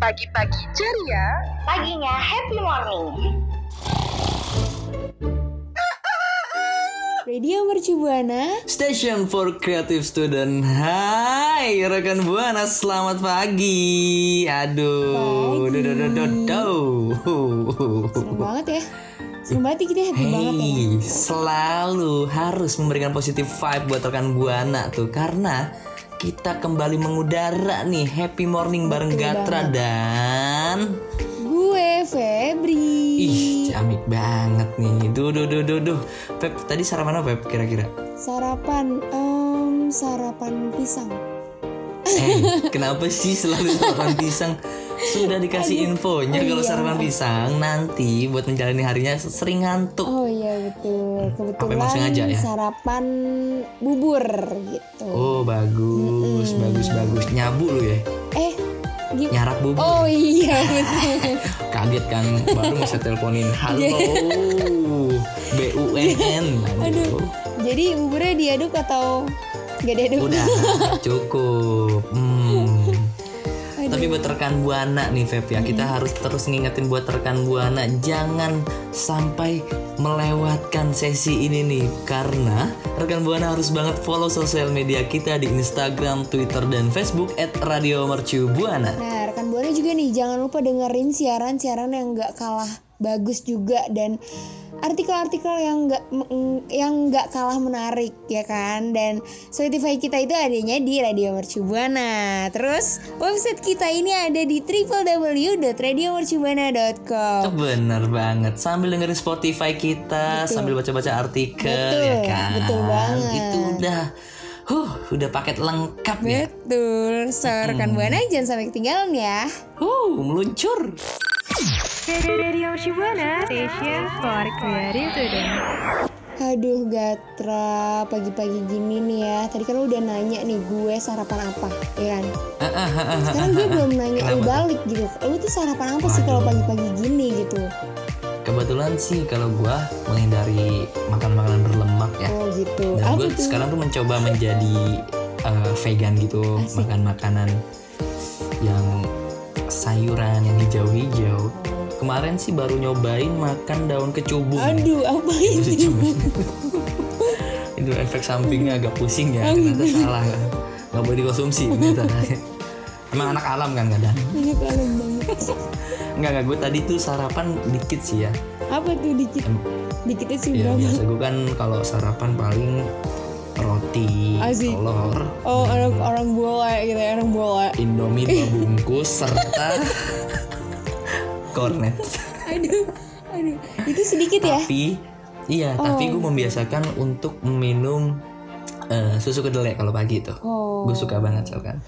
Pagi-pagi ceria, Paginya Happy Morning. Radio Mercubuana Station for Creative Student Hai rekan Buana selamat pagi Aduh Pagi. duh, duh, duh, duh, duh. Serem banget ya Serem banget kita happy banget ya Hey, selalu harus memberikan positif vibe buat rekan Buana tuh Karena kita kembali mengudara nih Happy morning bareng Betul Gatra banget. dan Gue Febri Ih, ciamik banget nih Duh, duh, duh, duh, duh Pep, tadi sarapan apa Pep kira-kira? Sarapan em, Sarapan pisang Eh, kenapa sih selalu sarapan pisang? Sudah dikasih infonya Oh kalau iya. sarapan pisang nanti buat menjalani harinya sering ngantuk. Oh iya betul emang Kebetulan sengaja ya? sarapan bubur gitu Oh bagus, bagus, bagus. Nyabu lu ya? Eh gi- Nyarap bubur. Oh iya betul Kaget kan? Baru mau saya teleponin. Halo, BUMN. Aduh Jadi buburnya diaduk atau Gak diaduk Udah cukup. Hmm. Aduh. Tapi buat rekan buana nih Feb ya Kita harus terus ngingetin buat rekan buana Jangan sampai melewatkan sesi ini nih Karena rekan buana harus banget follow sosial media kita Di Instagram, Twitter, dan Facebook At Radio Mercu Buana Nah, rekan Buana juga nih jangan lupa dengerin siaran-siaran yang nggak kalah bagus juga dan artikel-artikel yang nggak yang nggak kalah menarik ya kan dan Spotify kita itu adanya di Radio Mercu Buana. Terus website kita ini ada di www.radiomercubuana.com. Bener banget Sambil dengerin Spotify kita Sambil baca-baca artikel Betul, ya kan betul banget. Itu udah Huh, udah paket lengkap ya Betul, so rekan Buana jangan sampai ketinggalan ya. Huh, meluncur Radio Shibuana Station for Creative. Aduh Gatra, pagi-pagi gini nih ya. Tadi kan lu udah nanya nih gue sarapan apa, ya kan? Sekarang gue belum nanya Kenapa tuh? balik gitu. Lu tuh sarapan apa sih kalau pagi-pagi gini gitu? Kebetulan sih kalau gua menghindari makan makanan berlemak ya. Oh gitu. Dan gue sekarang tuh mencoba menjadi eh, vegan gitu, Asik. makan makanan yang sayuran yang hijau-hijau. Kemarin sih baru nyobain makan daun kecubung. Aduh, apa Itu itu? efek sampingnya agak pusing ya, ternyata salah. Gak boleh dikonsumsi ternyata. Emang anak alam kan kadang. Banyak kalem banget. Enggak, enggak gue tadi tuh sarapan dikit sih ya. Apa tuh dikit? Dikitnya sih Ya berapa? biasa gue kan kalau sarapan paling roti, Asik. telur, Oh, orang orang bola gitu ya, orang bola. Indomie dua bungkus serta kornet. Aduh, aduh. Itu sedikit ya? Tapi iya, tapi gue membiasakan untuk minum eh, susu kedelai kalau pagi itu. Oh. Gue suka banget so kan.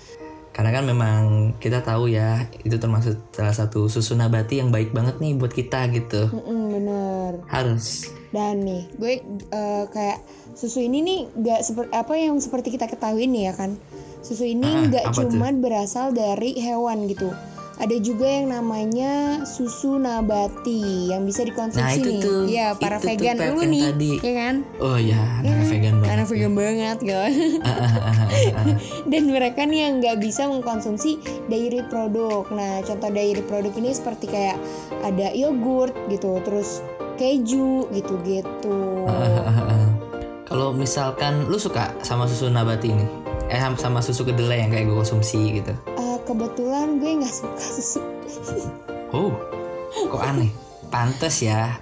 Karena kan memang kita tahu ya itu termasuk salah satu susu nabati yang baik banget nih buat kita gitu. Mm-mm, bener. Harus. Dan nih, gue eh, kayak susu ini nih nggak seperti apa yang seperti kita ketahui nih ya kan. Susu ini Ah, nggak tuh? cuma berasal dari hewan gitu. Ada juga yang namanya susu nabati yang bisa dikonsumsi Nah, itu nih. tuh, Iya, para itu tuh, vegan Pep, lu nih, tadi. ya kan? Oh ya, anak vegan banget. Anak vegan banget gitu. Dan mereka nih yang nggak bisa mengkonsumsi dairy produk. Nah, contoh dairy produk ini seperti kayak ada yogurt gitu, terus keju gitu-gitu. Kalau misalkan lu suka sama susu nabati ini, eh sama susu kedelai yang kayak gue konsumsi gitu. Kebetulan gue nggak suka susu Oh, kok aneh? Pantes ya.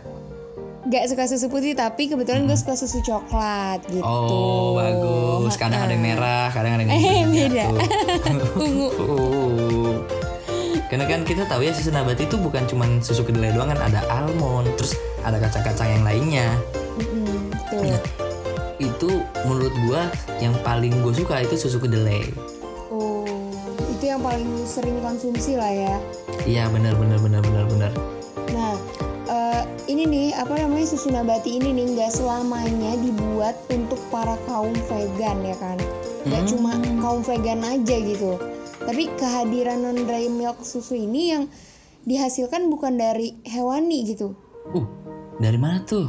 nggak suka susu putih tapi kebetulan gue suka susu coklat gitu Oh, bagus. Kadang ada yang merah, kadang ada yang Eh, hijau beda. nyatu. ungu Oh. Karena kan kita tahu ya susu nabati itu bukan cuma susu kedelai doang kan ada almond, terus ada kacang-kacang yang lainnya. Betul Nah, itu menurut gua yang paling gue suka itu susu kedelai. Itu yang paling sering konsumsi lah ya Iya benar benar benar benar benar. Nah, eh, ini nih apa namanya susu nabati ini nih nggak selamanya dibuat untuk para kaum vegan ya kan? Nggak Hmm. cuma kaum vegan aja gitu. Tapi kehadiran non dry milk susu ini yang dihasilkan bukan dari hewani gitu. Uh, dari mana tuh?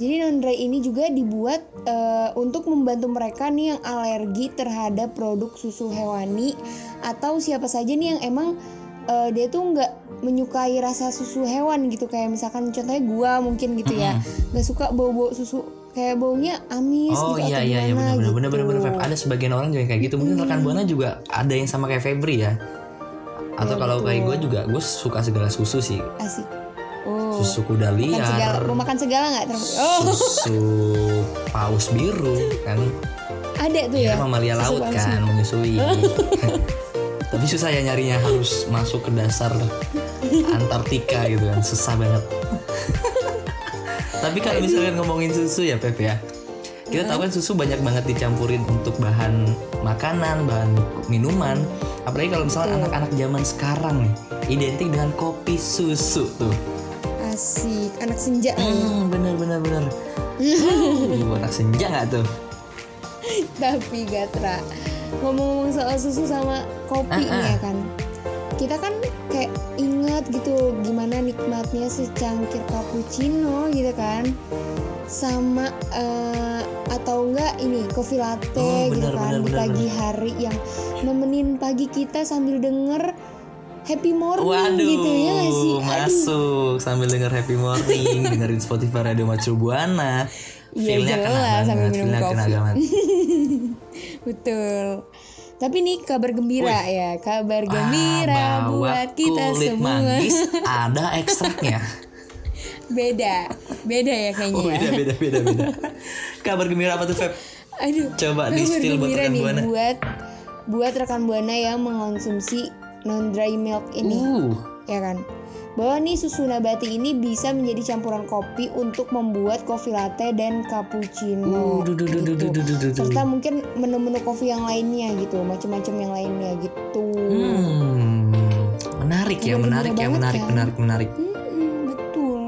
Jadi non dry ini juga dibuat eh, untuk membantu mereka nih yang alergi terhadap produk susu hewani atau siapa saja nih yang emang eh, dia tuh nggak menyukai rasa susu hewan gitu kayak misalkan contohnya gua mungkin gitu ya nggak suka bau-bau susu kayak baunya amis Oh gitu iya atau iya iya gimana benar benar gitu. benar Feb. Ada sebagian orang juga kayak gitu. Mungkin rekan buana juga ada yang sama kayak Febri ya. Atau Iya, kalau kayak gue juga gue suka segala susu sih. asik. Susu kuda Makan segala, liar, mau makan segala nggak? Oh, susu paus biru kan. ada tuh Ya, ya. mamalia susu laut palsu. kan menyusui. Tapi susah ya nyarinya harus masuk ke dasar Antartika gitu kan, susah banget. Tapi kalau misalkan ngomongin susu ya Pep ya. Kita tahu kan susu banyak banget dicampurin untuk bahan makanan, bahan minuman. Apalagi kalau misalnya anak-anak zaman sekarang nih identik dengan kopi susu tuh. Asik, anak senja. Hmm, bener bener bener. Uh, anak senja nggak tuh? Tapi Gatra ngomong-ngomong soal susu sama kopi Ah, nih ah. ya kan kita kan kayak ingat gitu gimana nikmatnya secangkir cappuccino gitu kan sama eh, atau enggak ini kopi latte Oh, gitu kan benar, di pagi hari yang nemenin pagi kita sambil denger happy morning Waduh, gitu ya nggak sih Aduh, masuk sambil denger Happy Morning, dengerin Spotify Radio Mercu Buana. Iya, jelas, sambil minum kopi. betul tapi nih kabar gembira ya kabar gembira Ah, buat kita kulit semua manggis ada ekstraknya. beda beda ya kayaknya Oh, ya beda beda beda beda. Kabar gembira apa tuh Feb? aduh Coba di-spill buat rekan Buana. buat buat rekan buana yang mengonsumsi non dry milk ini Uh, ya kan bahwa nih susu nabati ini bisa menjadi campuran kopi untuk membuat kopi latte dan cappuccino Uh, duh, duh, duh, duh, gitu. duh, duh, duh, duh. serta mungkin menu-menu kopi yang lainnya gitu macam-macam yang lainnya gitu hmm, menarik ya, menarik ya, banget menarik, kan? menarik, menarik. Mm-mm, betul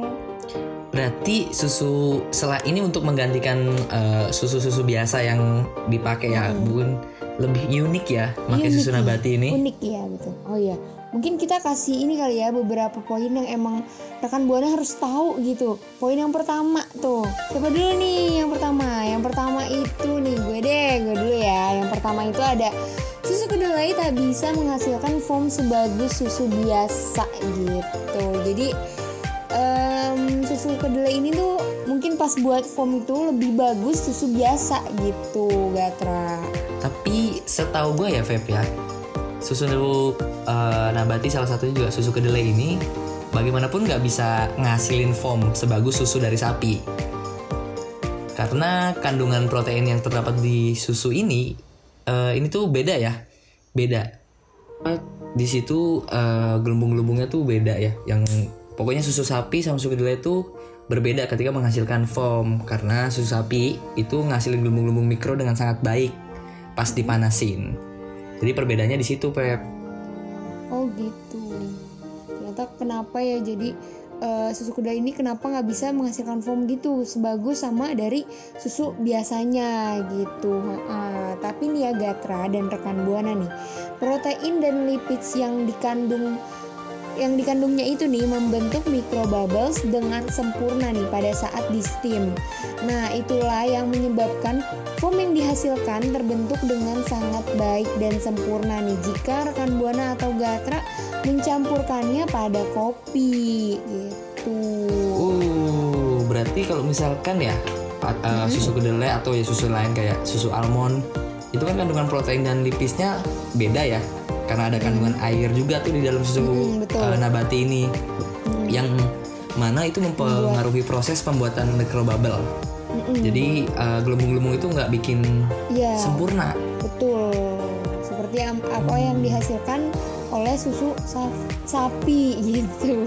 Berarti susu setelah ini untuk menggantikan eh, susu-susu biasa yang dipakai ya, bun lebih unik ya, pakai Unik susu nabati ini. unik ya gitu oh iya. Mungkin kita kasih ini kali ya beberapa poin yang emang rekan buana harus tahu gitu. Poin yang pertama tuh. Siapa dulu nih yang pertama? Yang pertama itu nih gue deh gue dulu ya. Yang pertama itu ada susu kedelai tak bisa menghasilkan foam sebagus susu biasa gitu. Jadi em, susu kedelai ini tuh mungkin pas buat foam itu lebih bagus susu biasa gitu Gatra Tapi setahu gue ya Feb ya, susu eh, nabati salah satunya juga susu kedelai ini bagaimanapun nggak bisa ngasilin foam sebagus susu dari sapi. Karena kandungan protein yang terdapat di susu ini eh, ini tuh beda ya, beda. Di situ eh, gelembung-gelembungnya tuh beda ya. Yang pokoknya susu sapi sama susu kedelai tuh berbeda ketika menghasilkan foam karena susu sapi itu ngasilin gelembung-gelembung mikro dengan sangat baik pas dipanasin. Jadi perbedaannya di situ Pep. Oh gitu. Ternyata kenapa ya jadi eh, susu kedelai ini kenapa nggak bisa menghasilkan foam gitu sebagus sama dari susu biasanya gitu. Ha-ha. Tapi nih ya Gatra dan rekan buana nih, protein dan lipids yang dikandung yang dikandungnya itu nih membentuk microbubbles dengan sempurna nih pada saat di steam. Nah, itulah yang menyebabkan foam yang dihasilkan terbentuk dengan sangat baik dan sempurna nih jika rekan buana atau gatra mencampurkannya pada kopi gitu. Uh, berarti kalau misalkan ya uh, susu kedelai atau ya susu lain kayak susu almond itu kan kandungan protein dan lipisnya beda ya karena ada kandungan air juga tuh di dalam susu Mm, betul. uh, nabati ini yang mana itu mempengaruhi proses pembuatan microbubble jadi uh, gelembung-gelembung itu nggak bikin Iya. sempurna Betul. Seperti yang apa yang dihasilkan oleh susu sa- sapi gitu.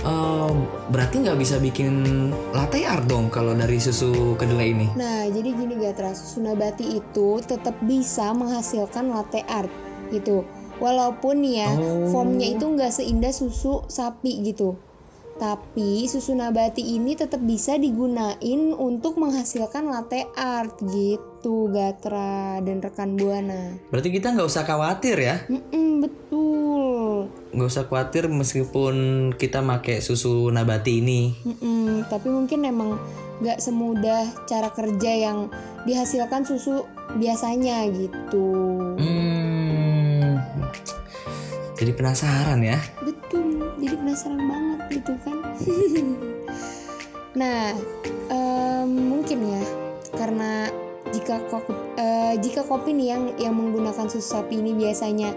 Oh, berarti nggak bisa bikin latte art dong kalau dari susu kedelai ini Nah, jadi gini Gatra, susu nabati itu tetap bisa menghasilkan latte art gitu. Walaupun ya, Oh. formnya itu nggak seindah susu sapi gitu. Tapi susu nabati ini tetap bisa digunain untuk menghasilkan latte art gitu, Gatra dan rekan Buana. berarti kita nggak usah khawatir ya Mm-mm, betul. nggak usah khawatir meskipun kita pakai susu nabati ini Mm-mm, tapi mungkin emang nggak semudah cara kerja yang dihasilkan susu biasanya gitu. Jadi penasaran ya. Betul, jadi penasaran banget gitu kan. nah, em, mungkin ya karena jika kopi, eh, jika kopi nih yang yang menggunakan susu sapi ini biasanya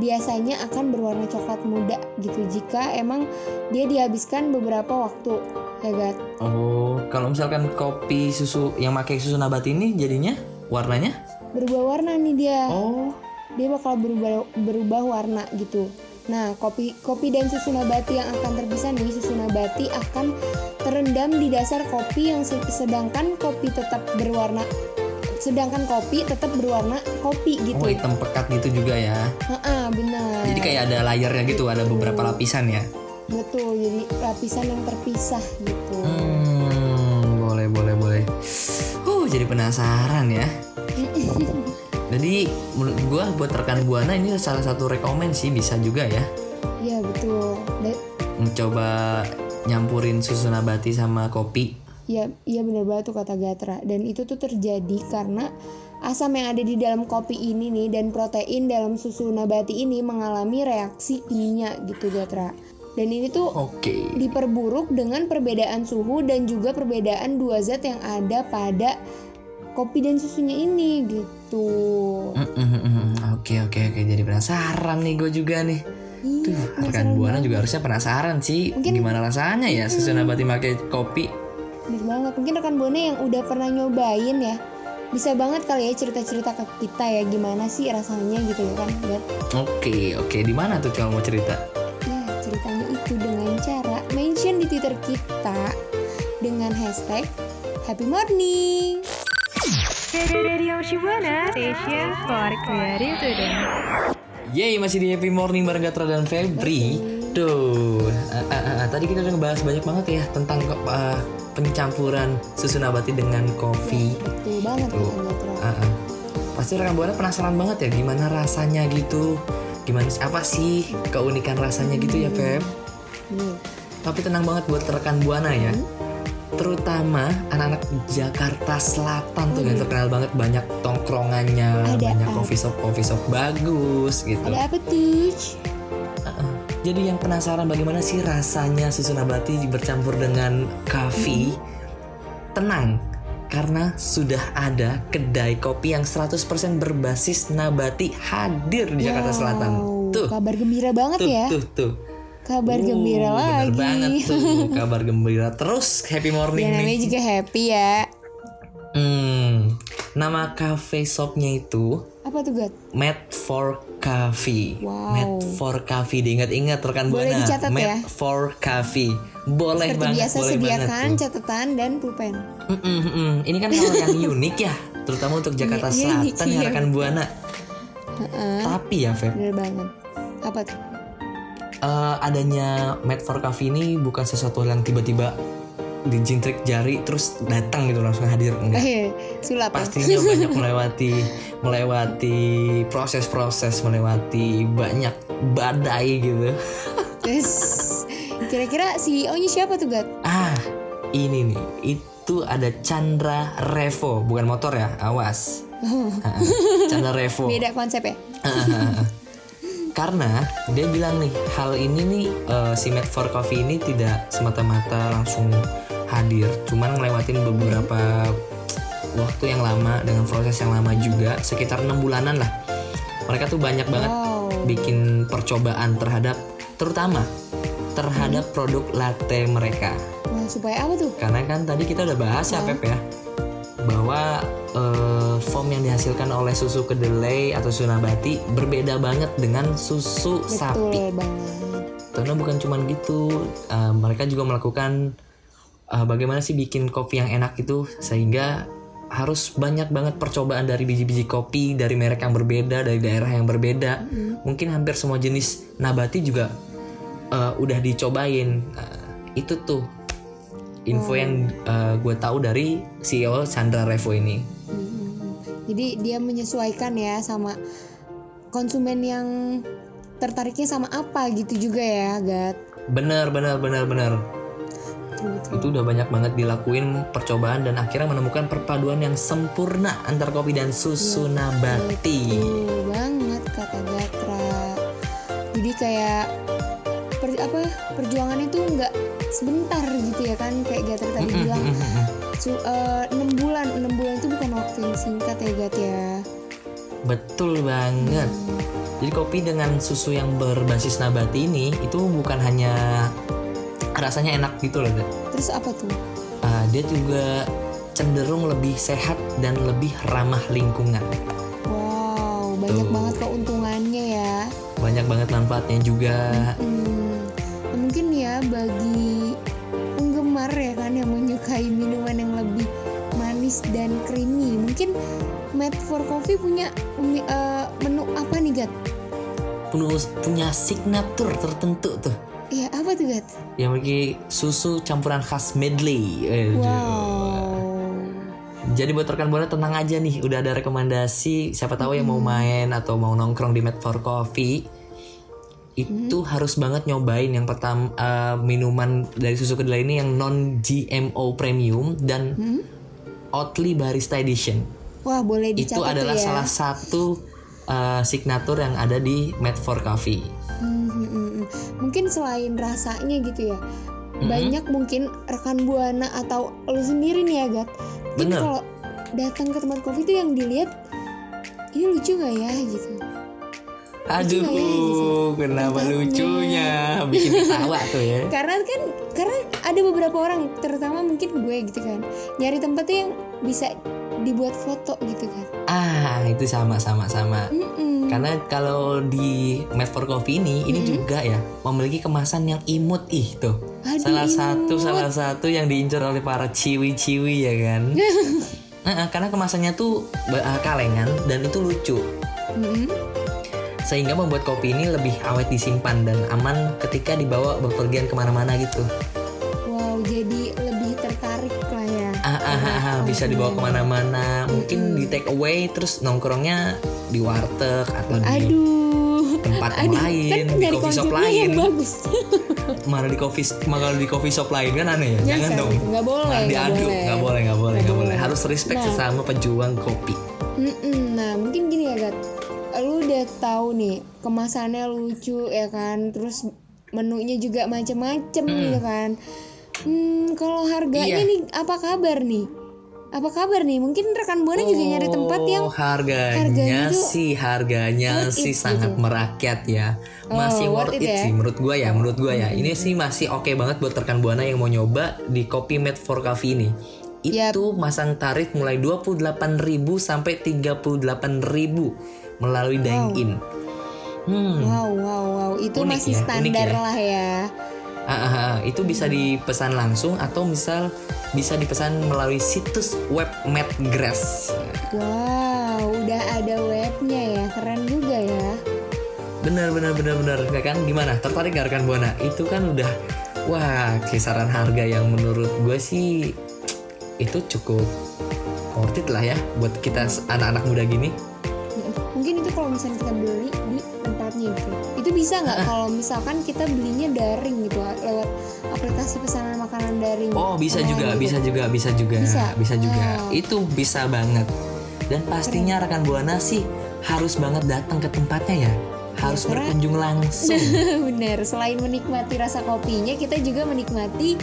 biasanya akan berwarna coklat muda gitu jika emang dia dihabiskan beberapa waktu ya Gat. Oh, kalau misalkan kopi susu yang pakai susu nabati ini jadinya warnanya? berubah warna nih dia. Oh, dia bakal berubah berubah warna gitu. Nah, kopi kopi dan susu nabati yang akan terpisah nih, susu nabati akan terendam di dasar kopi yang se- sedangkan kopi tetap berwarna sedangkan kopi tetap berwarna kopi gitu. oh hitam pekat gitu juga ya. Heeh, benar. Jadi kayak ada layernya gitu, ada beberapa lapisan ya. betul, jadi lapisan yang terpisah gitu. Hmm, boleh boleh boleh. Uh, jadi penasaran ya. Jadi menurut gua buat rekan buana ini salah satu rekomen sih bisa juga ya Iya, betul. Da- mencoba nyampurin susu nabati sama kopi. Iya, iya benar banget tuh kata Gatra. Dan itu tuh terjadi karena asam yang ada di dalam kopi ini nih dan protein dalam susu nabati ini mengalami reaksi kimia gitu Gatra. Dan ini tuh Oke. diperburuk dengan perbedaan suhu dan juga perbedaan dua zat yang ada pada kopi dan susunya ini gitu. Oke oke oke jadi penasaran nih gue juga nih. Ih, Tuh rekan buana juga harusnya penasaran sih Mungkin- gimana rasanya ya susu nabati pakai kopi. Bener banget. Mungkin rekan buana yang udah pernah nyobain ya bisa banget kali ya cerita-cerita ke kita ya gimana sih rasanya gitu ya kan Gat? Oke oke di mana tuh kalau mau cerita? Ya, ceritanya itu dengan cara mention di Twitter kita dengan hashtag Happy Morning. Radio Shibuana, station for creative student. Yeay masih di Happy Morning bareng Gatra dan Febri. Tuh ah, ah, ah, tadi kita udah ngebahas banyak banget ya tentang ah, pencampuran susu nabati dengan kopi. Betul banget Tuh. ya Gatra. Ah, ah. Pasti rekan buana penasaran banget ya gimana rasanya gitu. Gimana sih- apa sih keunikan rasanya gitu ya Feb? Nih, Tapi tenang banget buat rekan buana ya. Terutama anak-anak Jakarta Selatan tuh yang terkenal banget banyak tongkrongannya, Ada banyak apa? coffee shop coffee shop bagus gitu. ada apa tuh? Jadi yang penasaran bagaimana sih rasanya susu nabati bercampur dengan kopi? Tenang, karena sudah ada kedai kopi yang 100% berbasis nabati hadir di Jakarta Selatan. Wow, Tuh, kabar gembira banget tuh, ya. tuh, tuh. Kabar Uh, gembira bener lagi. banget tuh, kabar gembira terus happy morning Ya namanya nih. juga happy ya. Hmm, nama cafe shopnya itu Apa tuh Gat? Made for Coffee. Wow. Made for Coffee. Diingat-ingat rekan Boleh buana. dicatat Made ya. for Coffee. Boleh Seperti banget, biasa boleh sediakan banget. catatan dan pulpen. Mm, mm, mm. Ini kan hal yang unik ya, terutama untuk Jakarta Iya, unik, Selatan ya iya. rekan buana. Heeh, Tapi ya Feb, bener banget. Apa tuh? Eh, adanya Made for Coffee ini bukan sesuatu yang tiba-tiba dijintrik jari terus datang gitu langsung hadir enggak. Eh, sulap ya? pastinya banyak melewati melewati proses-proses melewati banyak badai gitu kira-kira CEO-nya siapa tuh Gat? ah ini nih itu ada Chandra Revo bukan motor ya awas Ah, ah. Chandra Revo Beda konsep ya? Karena dia bilang nih hal ini nih eh, si Made for Coffee ini tidak semata-mata langsung hadir cuman ngelewatin beberapa waktu yang lama dengan proses yang lama juga sekitar enam bulanan lah mereka tuh banyak banget Wow. bikin percobaan terhadap terutama terhadap Hmm. produk latte mereka Nah, supaya apa tuh? karena kan tadi kita udah bahas ya Pep ya bahwa eh, foam yang dihasilkan oleh susu kedelai atau susu nabati berbeda banget dengan susu sapi. Betul banget. karena bukan cuman gitu eh, mereka juga melakukan eh, bagaimana sih bikin kopi yang enak itu sehingga harus banyak banget percobaan dari biji-biji kopi dari merek yang berbeda dari daerah yang berbeda. Mungkin hampir semua jenis nabati juga eh, udah dicobain. Eh, itu tuh info yang gue tahu dari CEO Chandra Revo ini Jadi dia menyesuaikan ya sama konsumen yang tertariknya sama apa gitu juga ya, Gat. bener bener bener bener Betul, betul. itu udah banyak banget dilakuin percobaan dan akhirnya menemukan perpaduan yang sempurna antar kopi dan susu nabati. Betul banget kata Gatra. Jadi kayak per, apa perjuangannya tuh nggak sebentar gitu ya kan kayak Gatra tadi bilang su, eh, enam bulan enam bulan itu bukan waktu yang singkat ya Gat ya. Betul banget. Jadi kopi dengan susu yang berbasis nabati ini itu bukan hanya rasanya enak gitu loh. Dad. Terus apa tuh? Ah, dia juga cenderung lebih sehat dan lebih ramah lingkungan. Wow banyak Tuh. banget keuntungannya ya. Banyak banget manfaatnya juga. Hmm, mungkin Made for Coffee punya eh, menu apa nih Gat? Penuh punya signature tertentu tuh. Iya apa tuh Gat? Yang memiliki susu campuran khas medley. Aduh. Wow. Jadi buat rekan buana tenang aja nih, udah ada rekomendasi. Siapa tahu yang mau main atau mau nongkrong di Mad for Coffee, itu harus banget nyobain yang pertama eh, minuman dari susu kedelai ini yang non GMO premium dan Oatly Barista Edition. Wah boleh Itu dicatat adalah tuh ya. salah satu eh, signatur yang ada di Mad for Coffee. Hmm, hmm, hmm, hmm. Mungkin selain rasanya gitu ya, banyak mungkin rekan buana atau lu sendiri nih ya Gat. Bener. kalau datang ke tempat kopi tuh yang dilihat ini lucu nggak ya gitu. Aduh, kenapa lucunya? Bikin ketawa tuh ya. karena kan karena ada beberapa orang terutama mungkin gue gitu kan nyari tempat tuh yang bisa dibuat foto gitu kan Ah, itu sama sama sama. Mm-mm. Karena kalau di Mad for Coffee ini ini juga ya memiliki kemasan yang imut ih tuh. Aduh, salah satu imut. salah satu yang diincar oleh para ciwi-ciwi ya kan. Heeh, karena kemasannya tuh eh, kalengan dan itu lucu. Mm-mm. Sehingga membuat kopi ini lebih awet disimpan dan aman ketika dibawa bepergian ke mana-mana gitu. wow jadi lebih tertarik lah ya Ah, ah, ah, ah, bisa dibawa ke mana-mana. Mungkin di take away terus nongkrongnya di warteg atau di aduh tempat aduh lain, kan di coffee shop yang lain. bagus mana di coffee mana di coffee shop lain kan aneh ya jangan dong nggak boleh, Malah nggak diadu boleh. nggak boleh nggak boleh Nggak boleh harus respect Nah. sesama pejuang kopi. Nah mungkin gini ya Gat Tahu nih kemasannya lucu ya kan Terus menunya juga macem-macem gitu kan Hmm kalau harganya Iya. nih apa kabar nih? Apa kabar nih? Mungkin rekan Buana juga nyari tempat yang Oh, harganya, harganya sih harganya sih sangat gitu. merakyat ya Oh, masih worth worth it it, ya? Hmm. sih menurut gua ya menurut gua ya ini sih masih oke banget buat rekan buana yang mau nyoba di Kopi Made for Coffee ini itu masang tarif mulai 28.000 sampai 38.000 melalui dine in hmm. Wow wow wow. Itu Unik masih ya, unik standar ya. lah ya. Ah, ah, ah. itu bisa dipesan langsung atau misal bisa dipesan melalui situs web Medgrass. Wow udah ada webnya ya. Keren juga ya. Bener bener bener bener Nggak kan gimana? Tertarik gak rekan buana? Itu kan udah wah kisaran harga yang menurut gue sih itu cukup worth it lah ya buat kita anak-anak muda gini. Mungkin itu kalau misalnya kita beli di tempatnya gitu Itu bisa nggak kalau misalkan kita belinya daring gitu Lewat aplikasi pesanan makanan daring Oh bisa online juga gitu. bisa juga bisa juga Bisa? bisa juga Wow. itu bisa banget dan pastinya rekan buana sih harus banget datang ke tempatnya ya harus karena- berkunjung langsung. Bener, selain menikmati rasa kopinya, kita juga menikmati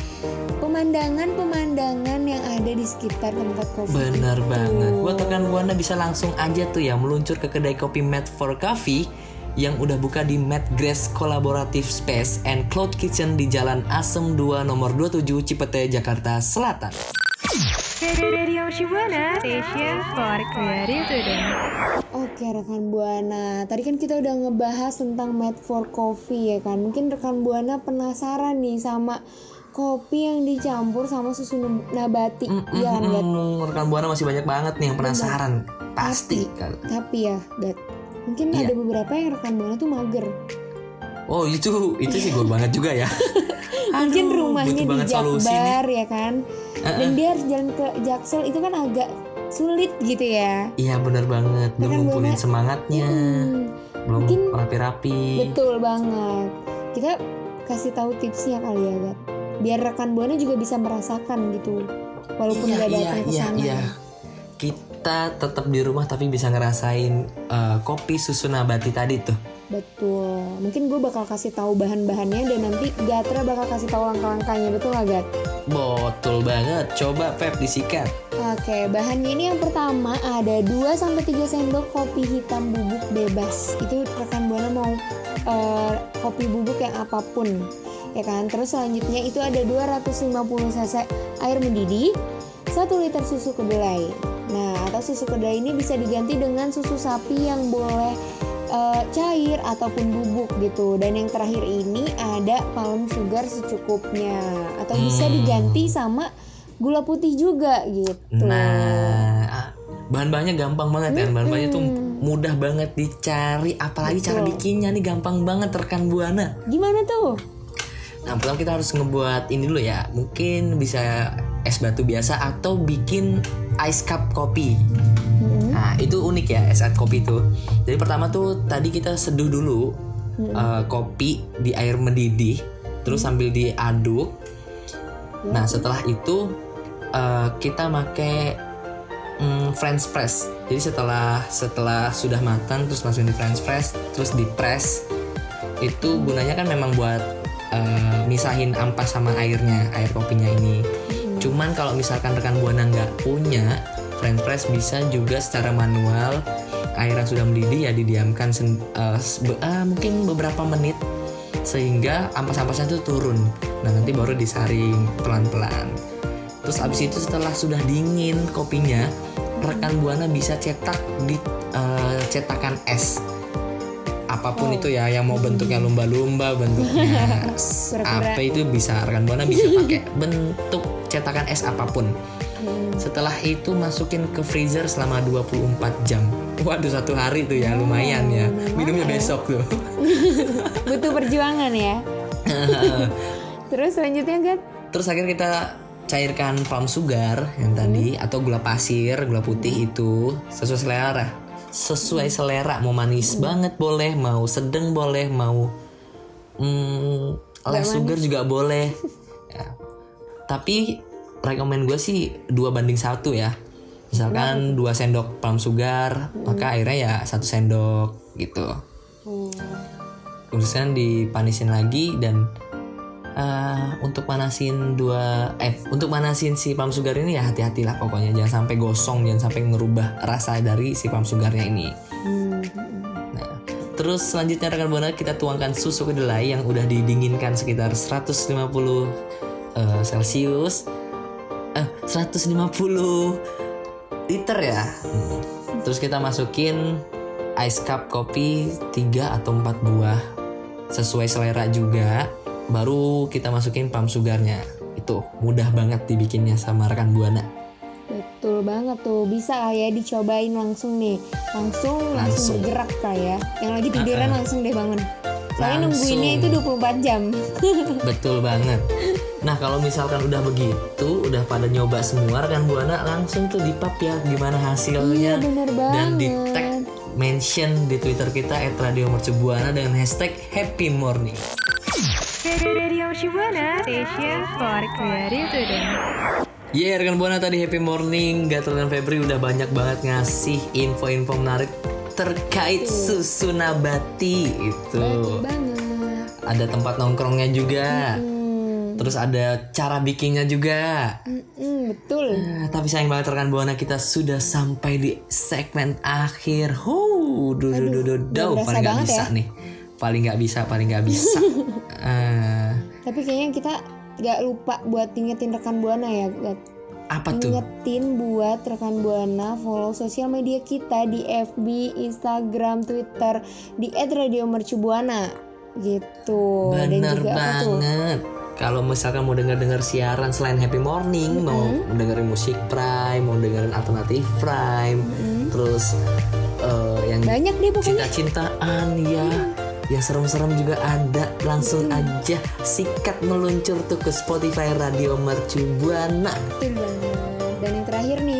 pemandangan-pemandangan yang ada di sekitar tempat kopi. Bener itu. banget. Buat rekan buana bisa langsung aja tuh ya meluncur ke kedai kopi Mad for Coffee yang udah buka di Mad Grass Collaborative Space and Cloud Kitchen di Jalan Asem 2 nomor 27 Cipete Jakarta Selatan. Radio Shibuana, station for creative student. Oke rekan buana, tadi kan kita udah ngebahas tentang made for coffee ya kan. Mungkin rekan buana penasaran nih sama kopi yang dicampur sama susu nabati, iya kan Gat? Mm, rekan buana masih banyak banget nih yang penasaran. Pasti. kan. Tapi ya, Gat, mungkin Iya. ada beberapa yang rekan buana tuh mager. Oh itu itu sih gue banget juga ya. mungkin Aduh, rumahnya di. Jakbar ya kan. Dan dia harus jalan ke Jaksel itu kan agak sulit gitu ya. Iya bener banget. Belum Rekan ngumpulin Buana- semangatnya. Hmm, Belum rapi-rapi. Betul banget. Kita kasih tahu tipsnya kali ya, Gat. Biar rekan buana juga bisa merasakan gitu. Walaupun Iya, nggak iya, datang ke iya, sana. iya. Kita tetap di rumah tapi bisa ngerasain eh, kopi susu nabati tadi tuh. Betul. Mungkin gue bakal kasih tahu bahan-bahannya dan nanti Gatra bakal kasih tahu langkah-langkahnya. Betul nggak, Gat? Betul banget. Coba Pep disikat. Oke, bahannya ini yang pertama ada 2 sampai 3 sendok kopi hitam bubuk bebas. Itu rekan Buana mau eh, kopi bubuk yang apa pun. Ya kan? Terus selanjutnya itu ada 250 cc air mendidih, 1 liter susu kedelai. Nah, atau susu kedelai ini bisa diganti dengan susu sapi yang boleh eh, cair ataupun bubuk gitu. Dan yang terakhir ini ada palm sugar secukupnya atau bisa Hmm. diganti sama gula putih juga gitu. Nah, ah, bahan-bahannya gampang banget kan. Bahan-bahannya tuh mudah banget dicari. Apalagi cara Betul. bikinnya nih gampang banget rekan buana. Gimana tuh? Nah, pertama kita harus ngebuat ini dulu ya. Mungkin bisa es batu biasa atau bikin ice cup kopi. Hmm. Nah, itu unik ya es kopi itu. Jadi pertama tuh tadi kita seduh dulu eh, kopi di air mendidih, terus sambil diaduk. Nah, setelah itu eh, kita pakai mm, French press. Jadi setelah setelah sudah matang terus masukin di French press, terus di press. Itu gunanya kan memang buat eh, misahin ampas sama airnya, air kopinya ini. Cuman kalau misalkan rekan buana nggak punya French press bisa juga secara manual air yang sudah mendidih ya didiamkan eh, sebe- ah, mungkin beberapa menit sehingga ampas-ampasnya itu turun. Nah nanti baru disaring pelan-pelan. Terus abis itu setelah sudah dingin kopinya, rekan buana bisa cetak di eh, cetakan es. Apa pun itu ya, yang mau bentuknya lumba-lumba, bentuknya apa itu bisa rekan buana bisa pakai bentuk cetakan es apa pun. Setelah itu masukin ke freezer selama 24 jam. Waduh satu hari tuh ya lumayan ya. Minumnya besok tuh. Butuh perjuangan ya. Terus selanjutnya, Gat? Terus akhirnya kita cairkan palm sugar yang tadi atau gula pasir, gula putih itu sesuai selera. Sesuai selera mau manis banget boleh, mau sedang boleh, mau mm, less sugar juga boleh. Ya. Tapi rekomen gue sih dua banding satu ya. Misalkan dua sendok palm sugar, maka airnya ya satu sendok gitu. Kemudian dipanisin lagi dan eh, untuk panasin dua eh untuk panasin si palm sugar ini ya hati-hatilah pokoknya jangan sampai gosong jangan sampai ngerubah rasa dari si palm sugarnya ini. Nah, terus selanjutnya rekan buana kita tuangkan susu kedelai yang udah didinginkan sekitar 150 eh, celcius eh 150 liter ya. Hmm. Terus kita masukin ice cup kopi 3 atau 4 buah sesuai selera juga. Baru kita masukin palm sugarnya. Itu mudah banget dibikinnya sama rekan buana. Betul banget tuh. Bisa lah ya dicobain langsung nih. Langsung langsung, Langsung. bergerak kayak. Yang lagi tiduran langsung deh bangun. Soalnya Langsung. nungguinnya itu 24 jam. Betul banget. Nah kalau misalkan udah begitu, udah pada nyoba semua rekan buana langsung tuh di pub ya gimana hasilnya Iya, bener dan di banget. tag mention di Twitter kita @radiomercubuana dengan hashtag Happy Morning. Radio Shibuana, station for creative student. Yeah, rekan buana tadi Happy Morning, Gatot dan Febri udah banyak banget ngasih info-info menarik terkait susu nabati itu. Ada tempat nongkrongnya juga. Hmm, Terus ada cara bikinnya juga. mm, betul. Nah, tapi sayang banget rekan buana kita sudah sampai di segmen akhir. Huh, duh, duh, duh, duh, duh. berasa paling nggak banget bisa ya. nih. Paling nggak bisa, paling nggak bisa. Eh, Tapi kayaknya kita gak lupa buat ingetin rekan buana ya, Gat. apa tuh? Ingetin buat rekan buana follow sosial media kita di FB, Instagram, Twitter di @radiomercubuana gitu. Dan Bener juga apa tuh? banget. Kalau misalkan mau denger-denger siaran selain Happy Morning, mau dengerin musik Prime, mau dengerin alternatif Prime, terus eh, yang Banyak deh pokoknya. cinta-cintaan ya, yang serem-serem juga ada. Langsung aja sikat meluncur tuh ke Spotify Radio Mercu Buana. Betul banget. Dan yang terakhir nih,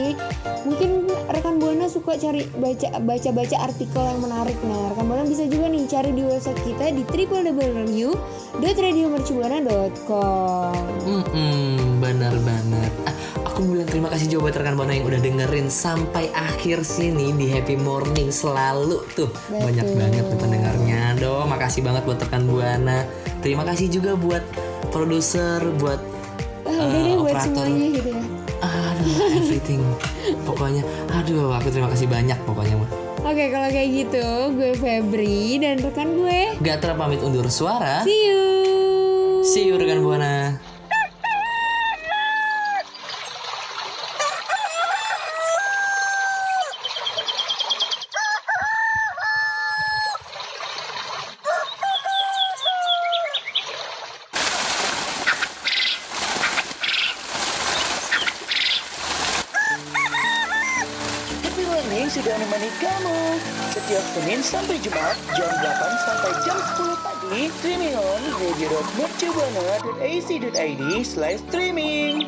cari baca baca baca artikel yang menarik. Nah, rekan buana bisa juga nih cari di website kita di www.radiomercubuana.com. Hmm, benar banget. Ah, aku bilang terima kasih juga buat rekan Buana yang udah dengerin sampai akhir sini di Happy Morning selalu tuh. Banyak banget pendengarnya. Doh, makasih banget buat rekan Buana. Terima kasih juga buat produser, buat eh, deh buat operator. semuanya gitu ya. Aduh, everything. Pokoknya, aduh, aku terima kasih banyak pokoknya mah. Oke, kalau kayak gitu, gue Febri dan rekan gue. Gak terpamit undur suara. See you. See you rekan Buana. Happy Morning sudah menemani kamu Setiap Senin sampai Jumat Jam 8 sampai jam 10 pagi Streaming on radio.mercubuana.ac.id Slash streaming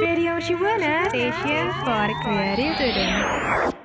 Radio Shibuana, station for creative students.